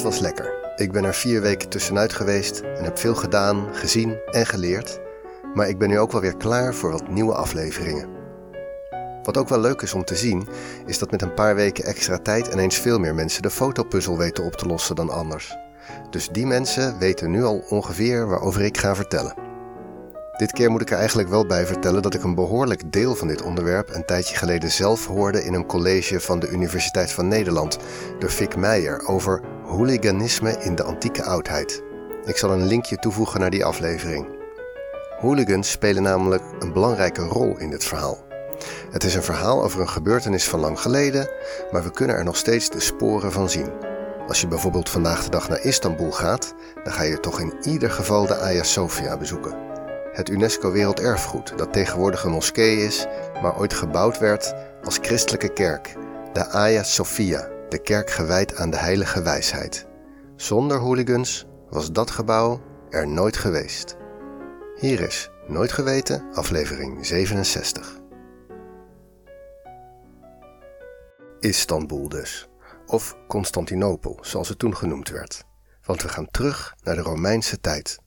Was lekker. Ik ben er vier weken tussenuit geweest en heb veel gedaan, gezien en geleerd. Maar ik ben nu ook wel weer klaar voor wat nieuwe afleveringen. Wat ook wel leuk is om te zien, is dat met een paar weken extra tijd ineens veel meer mensen de fotopuzzel weten op te lossen dan anders. Dus die mensen weten nu al ongeveer waarover ik ga vertellen. Dit keer moet ik er eigenlijk wel bij vertellen dat ik een behoorlijk deel van dit onderwerp een tijdje geleden zelf hoorde in een college van de Universiteit van Nederland door Fik Meijer over hooliganisme in de antieke oudheid. Ik zal een linkje toevoegen naar die aflevering. Hooligans spelen namelijk een belangrijke rol in dit verhaal. Het is een verhaal over een gebeurtenis van lang geleden, maar we kunnen er nog steeds de sporen van zien. Als je bijvoorbeeld vandaag de dag naar Istanbul gaat, dan ga je toch in ieder geval de Hagia Sophia bezoeken het UNESCO Werelderfgoed, dat tegenwoordig een moskee is, maar ooit gebouwd werd als christelijke kerk, de Hagia Sophia, de kerk gewijd aan de heilige wijsheid. Zonder hooligans was dat gebouw er nooit geweest. Hier is Nooit Geweten, aflevering 67. Istanbul dus, of Constantinopel, zoals het toen genoemd werd. Want we gaan terug naar de Romeinse tijd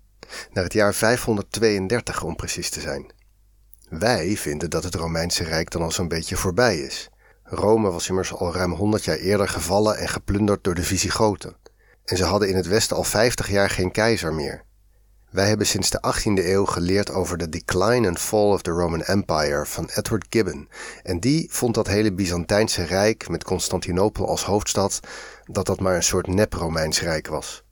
naar het jaar 532 om precies te zijn. Wij vinden dat het Romeinse Rijk dan al zo'n beetje voorbij is. Rome was immers al ruim 100 jaar eerder gevallen en geplunderd door de Visigoten. En ze hadden in het Westen al 50 jaar geen keizer meer. Wij hebben sinds de 18e eeuw geleerd over de Decline and Fall of the Roman Empire van Edward Gibbon. En die vond dat hele Byzantijnse rijk met Constantinopel als hoofdstad, dat dat maar een soort nep-Romeins rijk was.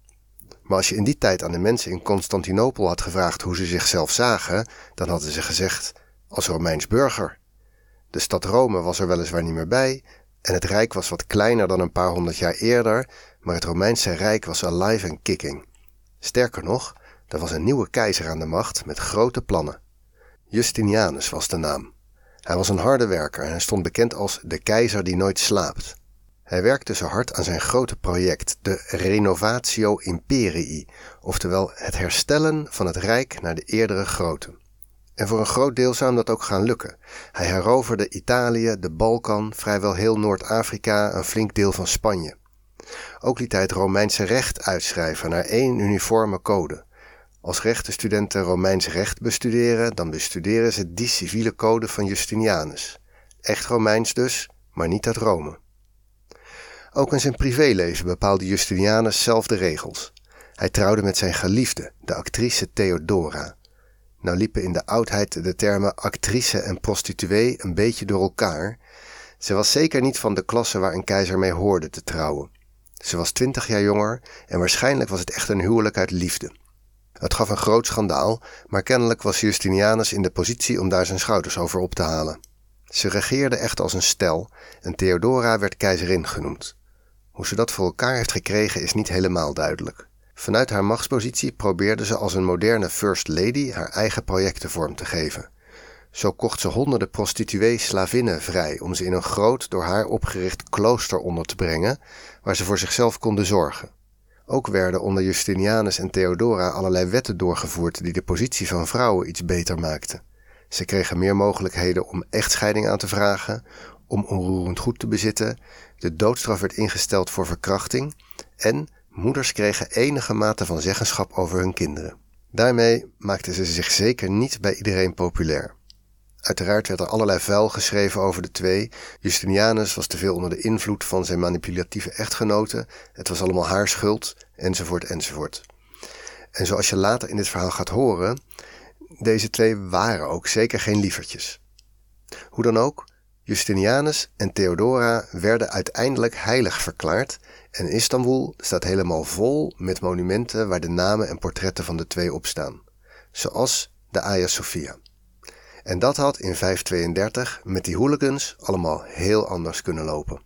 Maar als je in die tijd aan de mensen in Constantinopel had gevraagd hoe ze zichzelf zagen, dan hadden ze gezegd als Romeins burger. De stad Rome was er weliswaar niet meer bij en het rijk was wat kleiner dan een paar honderd jaar eerder, maar het Romeinse rijk was alive and kicking. Sterker nog, er was een nieuwe keizer aan de macht met grote plannen. Justinianus was de naam. Hij was een harde werker en stond bekend als de keizer die nooit slaapt. Hij werkte zo hard aan zijn grote project, de Renovatio Imperii, oftewel het herstellen van het rijk naar de eerdere grootte. En voor een groot deel zou dat ook gaan lukken. Hij heroverde Italië, de Balkan, vrijwel heel Noord-Afrika, een flink deel van Spanje. Ook liet hij het Romeinse recht uitschrijven naar één uniforme code. Als rechtenstudenten Romeins recht bestuderen, dan bestuderen ze die civiele code van Justinianus. Echt Romeins dus, maar niet uit Rome. Ook in zijn privéleven bepaalde Justinianus zelf de regels. Hij trouwde met zijn geliefde, de actrice Theodora. Nou liepen in de oudheid de termen actrice en prostituee een beetje door elkaar. Ze was zeker niet van de klasse waar een keizer mee hoorde te trouwen. Ze was twintig jaar jonger en waarschijnlijk was het echt een huwelijk uit liefde. Het gaf een groot schandaal, maar kennelijk was Justinianus in de positie om daar zijn schouders over op te halen. Ze regeerde echt als een stel en Theodora werd keizerin genoemd. Hoe ze dat voor elkaar heeft gekregen is niet helemaal duidelijk. Vanuit haar machtspositie probeerde ze als een moderne First Lady haar eigen projecten vorm te geven. Zo kocht ze honderden prostituee-slavinnen vrij om ze in een groot door haar opgericht klooster onder te brengen, waar ze voor zichzelf konden zorgen. Ook werden onder Justinianus en Theodora allerlei wetten doorgevoerd die de positie van vrouwen iets beter maakten. Ze kregen meer mogelijkheden om echtscheiding aan te vragen, om onroerend goed te bezitten, de doodstraf werd ingesteld voor verkrachting en moeders kregen enige mate van zeggenschap over hun kinderen. Daarmee maakten ze zich zeker niet bij iedereen populair. Uiteraard werd er allerlei vuil geschreven over de twee. Justinianus was te veel onder de invloed van zijn manipulatieve echtgenote. Het was allemaal haar schuld, enzovoort, enzovoort. En zoals je later in dit verhaal gaat horen, deze twee waren ook zeker geen lievertjes. Hoe dan ook, Justinianus en Theodora werden uiteindelijk heilig verklaard en Istanbul staat helemaal vol met monumenten waar de namen en portretten van de twee op staan, zoals de Hagia Sophia. En dat had in 532 met die hooligans allemaal heel anders kunnen lopen.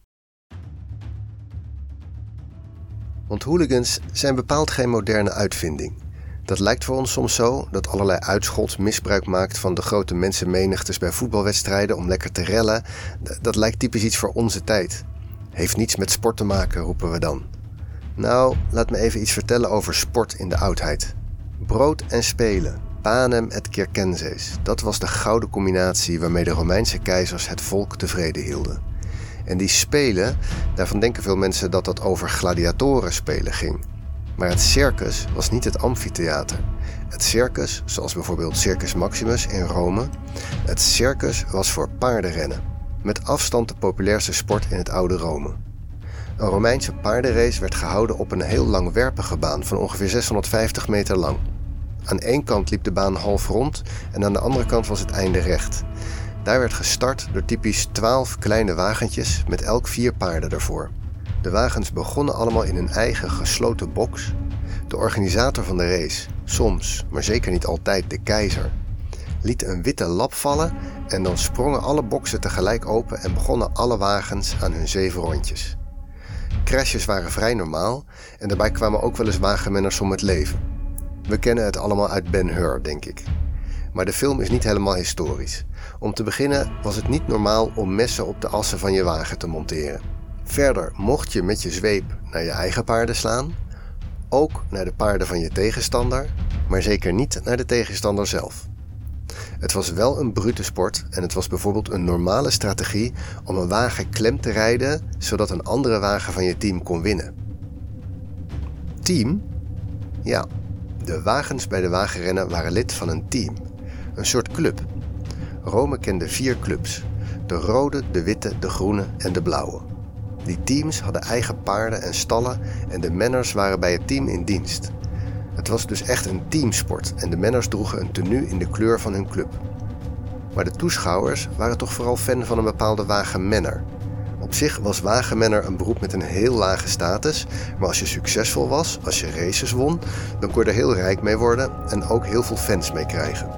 Want hooligans zijn bepaald geen moderne uitvinding. Dat lijkt voor ons soms zo, dat allerlei uitschot misbruik maakt van de grote mensenmenigtes bij voetbalwedstrijden om lekker te rellen. Dat lijkt typisch iets voor onze tijd. Heeft niets met sport te maken, roepen we dan. Nou, laat me even iets vertellen over sport in de oudheid. Brood en spelen, panem et circenses, dat was de gouden combinatie waarmee de Romeinse keizers het volk tevreden hielden. En die spelen, daarvan denken veel mensen dat dat over gladiatoren spelen ging. Maar het circus was niet het amfitheater. Het circus, zoals bijvoorbeeld Circus Maximus in Rome, het circus was voor paardenrennen. Met afstand de populairste sport in het oude Rome. Een Romeinse paardenrace werd gehouden op een heel langwerpige baan van ongeveer 650 meter lang. Aan één kant liep de baan half rond en aan de andere kant was het einde recht. Daar werd gestart door typisch 12 kleine wagentjes met elk vier paarden ervoor. De wagens begonnen allemaal in een eigen gesloten box. De organisator van de race, soms, maar zeker niet altijd de keizer, liet een witte lap vallen en dan sprongen alle boksen tegelijk open en begonnen alle wagens aan hun zeven rondjes. Crashes waren vrij normaal en daarbij kwamen ook wel eens wagenmenners om het leven. We kennen het allemaal uit Ben Hur, denk ik. Maar de film is niet helemaal historisch. Om te beginnen was het niet normaal om messen op de assen van je wagen te monteren. Verder mocht je met je zweep naar je eigen paarden slaan, ook naar de paarden van je tegenstander, maar zeker niet naar de tegenstander zelf. Het was wel een brute sport en het was bijvoorbeeld een normale strategie om een wagen klem te rijden zodat een andere wagen van je team kon winnen. Team? Ja, de wagens bij de wagenrennen waren lid van een team, een soort club. Rome kende vier clubs: de rode, de witte, de groene en de blauwe. Die teams hadden eigen paarden en stallen en de menners waren bij het team in dienst. Het was dus echt een teamsport en de menners droegen een tenue in de kleur van hun club. Maar de toeschouwers waren toch vooral fan van een bepaalde wagenmenner. Op zich was wagenmenner een beroep met een heel lage status, maar als je succesvol was, als je races won, dan kon je heel rijk mee worden en ook heel veel fans mee krijgen.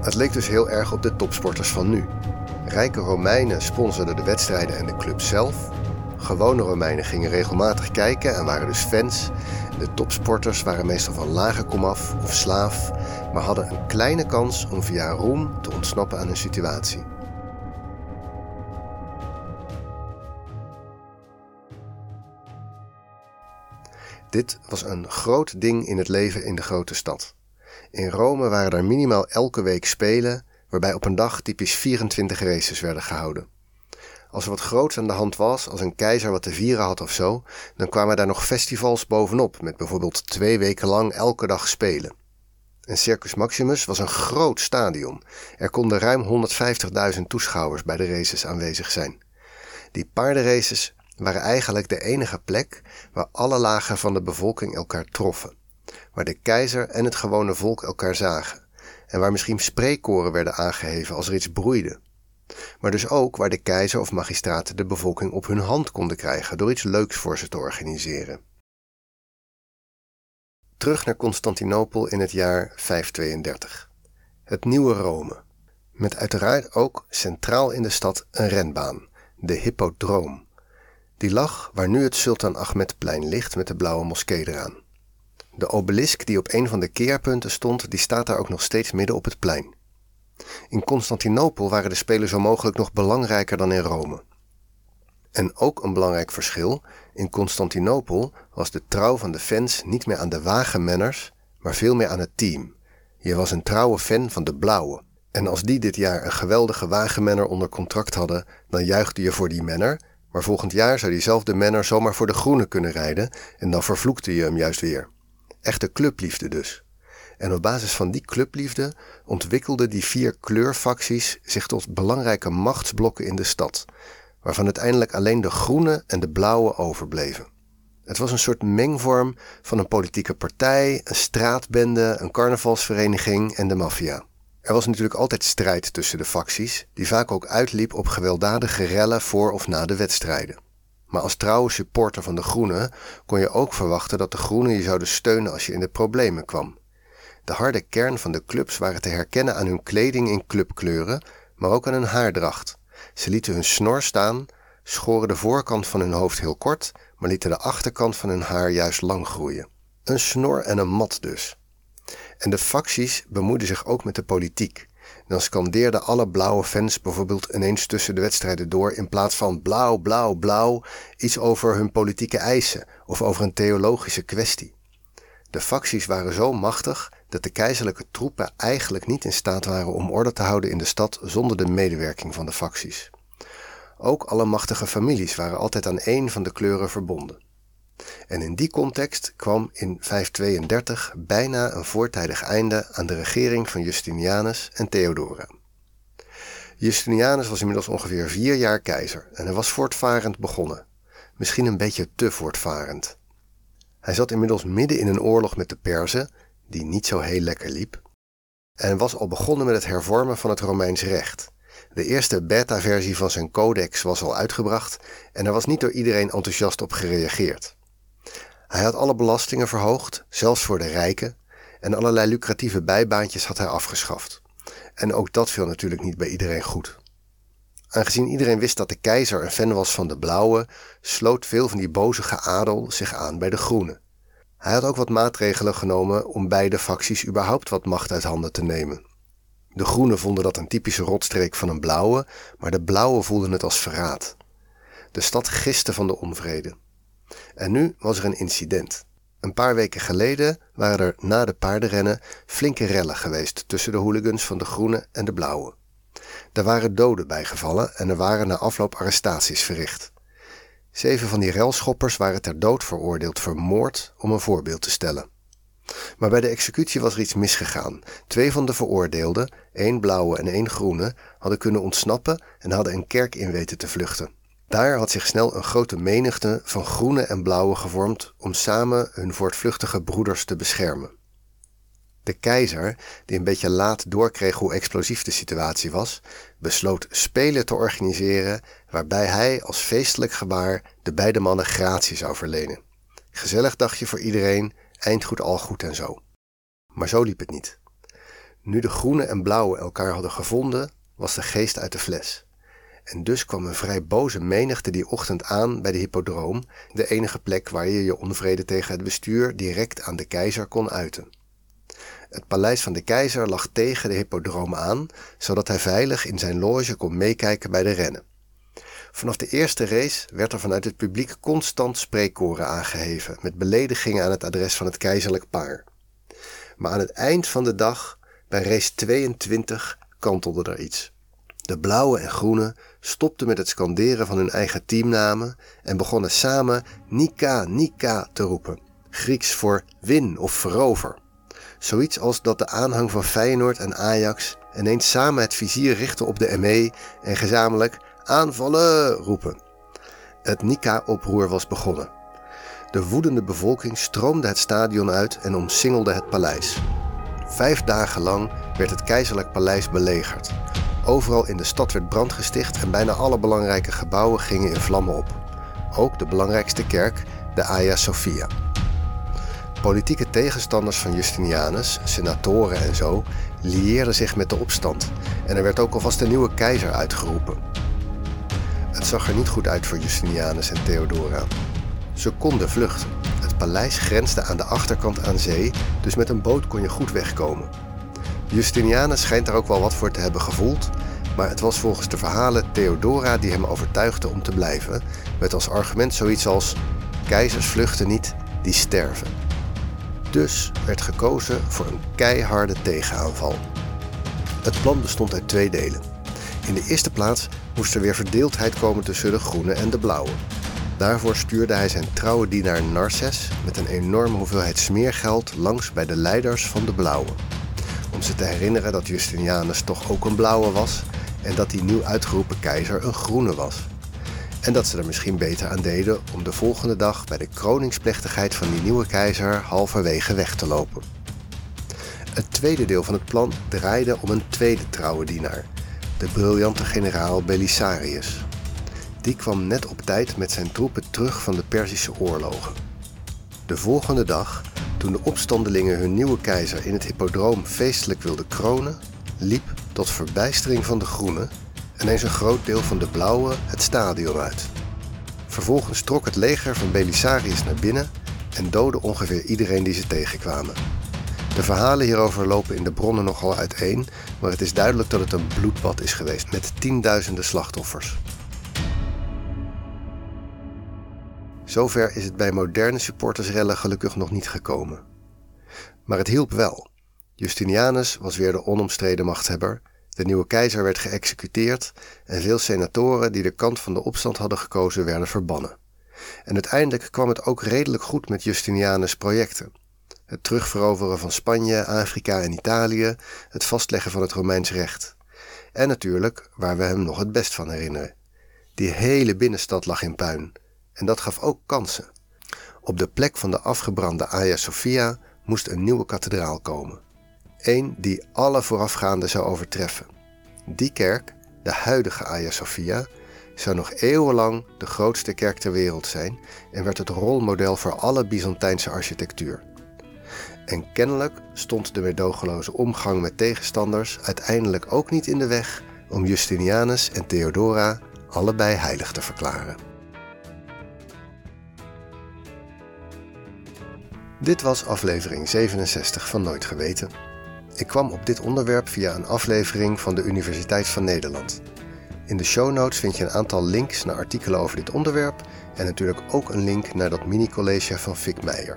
Het leek dus heel erg op de topsporters van nu. Rijke Romeinen sponsorden de wedstrijden en de club zelf. Gewone Romeinen gingen regelmatig kijken en waren dus fans. De topsporters waren meestal van lage komaf of slaaf, maar hadden een kleine kans om via roem te ontsnappen aan hun situatie. Dit was een groot ding in het leven in de grote stad. In Rome waren er minimaal elke week spelen, waarbij op een dag typisch 24 races werden gehouden. Als er wat groots aan de hand was, als een keizer wat te vieren had of zo, dan kwamen daar nog festivals bovenop, met bijvoorbeeld twee weken lang elke dag spelen. En Circus Maximus was een groot stadion. Er konden ruim 150.000 toeschouwers bij de races aanwezig zijn. Die paardenraces waren eigenlijk de enige plek waar alle lagen van de bevolking elkaar troffen. Waar de keizer en het gewone volk elkaar zagen. En waar misschien spreekkoren werden aangeheven als er iets broeide. Maar dus ook waar de keizer of magistraten de bevolking op hun hand konden krijgen door iets leuks voor ze te organiseren. Terug naar Constantinopel in het jaar 532. Het nieuwe Rome. Met uiteraard ook centraal in de stad een renbaan, de Hippodroom. Die lag waar nu het Sultan Ahmedplein ligt met de blauwe moskee eraan. De obelisk die op een van de keerpunten stond, die staat daar ook nog steeds midden op het plein. In Constantinopel waren de Spelen zo mogelijk nog belangrijker dan in Rome. En ook een belangrijk verschil, in Constantinopel was de trouw van de fans niet meer aan de wagenmenners, maar veel meer aan het team. Je was een trouwe fan van de blauwe. En als die dit jaar een geweldige wagenmenner onder contract hadden, dan juichte je voor die menner, maar volgend jaar zou diezelfde menner zomaar voor de groene kunnen rijden en dan vervloekte je hem juist weer. Echte clubliefde dus. En op basis van die clubliefde ontwikkelden die vier kleurfacties zich tot belangrijke machtsblokken in de stad, waarvan uiteindelijk alleen de groene en de blauwe overbleven. Het was een soort mengvorm van een politieke partij, een straatbende, een carnavalsvereniging en de maffia. Er was natuurlijk altijd strijd tussen de facties, die vaak ook uitliep op gewelddadige rellen voor of na de wedstrijden. Maar als trouwe supporter van de Groenen kon je ook verwachten dat de Groenen je zouden steunen als je in de problemen kwam. De harde kern van de clubs waren te herkennen aan hun kleding in clubkleuren, maar ook aan hun haardracht. Ze lieten hun snor staan, schoren de voorkant van hun hoofd heel kort, maar lieten de achterkant van hun haar juist lang groeien. Een snor en een mat dus. En de facties bemoeiden zich ook met de politiek. Dan scandeerden alle blauwe fans bijvoorbeeld ineens tussen de wedstrijden door in plaats van blauw, blauw, blauw iets over hun politieke eisen of over een theologische kwestie. De facties waren zo machtig dat de keizerlijke troepen eigenlijk niet in staat waren om orde te houden in de stad zonder de medewerking van de facties. Ook alle machtige families waren altijd aan één van de kleuren verbonden. En in die context kwam in 532 bijna een voortijdig einde aan de regering van Justinianus en Theodora. Justinianus was inmiddels ongeveer vier jaar keizer en hij was voortvarend begonnen. Misschien een beetje te voortvarend. Hij zat inmiddels midden in een oorlog met de Perzen, die niet zo heel lekker liep, en was al begonnen met het hervormen van het Romeins recht. De eerste beta-versie van zijn codex was al uitgebracht en er was niet door iedereen enthousiast op gereageerd. Hij had alle belastingen verhoogd, zelfs voor de rijken, en allerlei lucratieve bijbaantjes had hij afgeschaft. En ook dat viel natuurlijk niet bij iedereen goed. Aangezien iedereen wist dat de keizer een fan was van de blauwe, sloot veel van die bozige adel zich aan bij de groene. Hij had ook wat maatregelen genomen om beide facties überhaupt wat macht uit handen te nemen. De groenen vonden dat een typische rotstreek van een blauwe, maar de blauwe voelden het als verraad. De stad giste van de onvrede. En nu was er een incident. Een paar weken geleden waren er na de paardenrennen flinke rellen geweest tussen de hooligans van de groene en de blauwe. Er waren doden bijgevallen en er waren na afloop arrestaties verricht. Zeven van die relschoppers waren ter dood veroordeeld voor moord om een voorbeeld te stellen. Maar bij de executie was er iets misgegaan. Twee van de veroordeelden, één blauwe en één groene, hadden kunnen ontsnappen en hadden een kerk in weten te vluchten. Daar had zich snel een grote menigte van groene en blauwe gevormd om samen hun voortvluchtige broeders te beschermen. De keizer, die een beetje laat doorkreeg hoe explosief de situatie was, besloot spelen te organiseren waarbij hij als feestelijk gebaar de beide mannen gratie zou verlenen. Gezellig dagje voor iedereen, eindgoed al goed en zo. Maar zo liep het niet. Nu de groene en blauwe elkaar hadden gevonden, was de geest uit de fles. En dus kwam een vrij boze menigte die ochtend aan bij de hippodroom, de enige plek waar je je onvrede tegen het bestuur direct aan de keizer kon uiten. Het paleis van de keizer lag tegen de hippodroom aan, zodat hij veilig in zijn loge kon meekijken bij de rennen. Vanaf de eerste race werd er vanuit het publiek constant spreekkoren aangeheven, met beledigingen aan het adres van het keizerlijk paar. Maar aan het eind van de dag, bij race 22, kantelde er iets. De blauwe en groene stopten met het scanderen van hun eigen teamnamen en begonnen samen Nika, Nika te roepen. Grieks voor win of verover. Zoiets als dat de aanhang van Feyenoord en Ajax ineens samen het vizier richten op de ME en gezamenlijk aanvallen roepen. Het Nika-oproer was begonnen. De woedende bevolking stroomde het stadion uit en omsingelde het paleis. Vijf dagen lang werd het keizerlijk paleis belegerd. Overal in de stad werd brand gesticht en bijna alle belangrijke gebouwen gingen in vlammen op. Ook de belangrijkste kerk, de Hagia Sophia. Politieke tegenstanders van Justinianus, senatoren en zo, lieerden zich met de opstand en er werd ook alvast een nieuwe keizer uitgeroepen. Het zag er niet goed uit voor Justinianus en Theodora. Ze konden vluchten. Het paleis grensde aan de achterkant aan zee, dus met een boot kon je goed wegkomen. Justinianus schijnt daar ook wel wat voor te hebben gevoeld, maar het was volgens de verhalen Theodora die hem overtuigde om te blijven, met als argument zoiets als: keizers vluchten niet, die sterven. Dus werd gekozen voor een keiharde tegenaanval. Het plan bestond uit twee delen. In de eerste plaats moest er weer verdeeldheid komen tussen de groene en de blauwe. Daarvoor stuurde hij zijn trouwe dienaar Narses met een enorme hoeveelheid smeergeld langs bij de leiders van de blauwe. Om ze te herinneren dat Justinianus toch ook een blauwe was en dat die nieuw uitgeroepen keizer een groene was. En dat ze er misschien beter aan deden om de volgende dag bij de kroningsplechtigheid van die nieuwe keizer halverwege weg te lopen. Het tweede deel van het plan draaide om een tweede trouwe dienaar, de briljante generaal Belisarius. Die kwam net op tijd met zijn troepen terug van de Perzische oorlogen. De volgende dag, toen de opstandelingen hun nieuwe keizer in het hippodroom feestelijk wilden kronen, liep, tot verbijstering van de groenen, ineens een groot deel van de blauwe het stadion uit. Vervolgens trok het leger van Belisarius naar binnen en doodde ongeveer iedereen die ze tegenkwamen. De verhalen hierover lopen in de bronnen nogal uiteen, maar het is duidelijk dat het een bloedbad is geweest met tienduizenden slachtoffers. Zover is het bij moderne supportersrellen gelukkig nog niet gekomen. Maar het hielp wel. Justinianus was weer de onomstreden machthebber De nieuwe keizer werd geëxecuteerd en veel senatoren die de kant van de opstand hadden gekozen werden verbannen. En uiteindelijk kwam het ook redelijk goed met Justinianus' projecten. Het terugveroveren van Spanje, Afrika en Italië, het vastleggen van het Romeins recht. En natuurlijk, waar we hem nog het best van herinneren. Die hele binnenstad lag in puin. En dat gaf ook kansen. Op de plek van de afgebrande Hagia Sophia moest een nieuwe kathedraal komen. Eén die alle voorafgaande zou overtreffen. Die kerk, de huidige Hagia Sophia, zou nog eeuwenlang de grootste kerk ter wereld zijn en werd het rolmodel voor alle Byzantijnse architectuur. En kennelijk stond de medogeloze omgang met tegenstanders uiteindelijk ook niet in de weg om Justinianus en Theodora allebei heilig te verklaren. Dit was aflevering 67 van Nooit Geweten. Ik kwam op dit onderwerp via een aflevering van de Universiteit van Nederland. In de show notes vind je een aantal links naar artikelen over dit onderwerp en natuurlijk ook een link naar dat mini-college van Fik Meijer.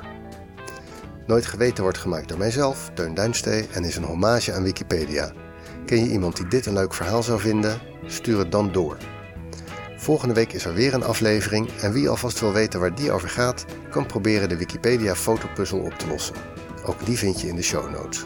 Nooit Geweten wordt gemaakt door mijzelf, Teun Duinstee, en is een hommage aan Wikipedia. Ken je iemand die dit een leuk verhaal zou vinden? Stuur het dan door. Volgende week is er weer een aflevering en wie alvast wil weten waar die over gaat, kan proberen de Wikipedia fotopuzzel op te lossen. Ook die vind je in de show notes.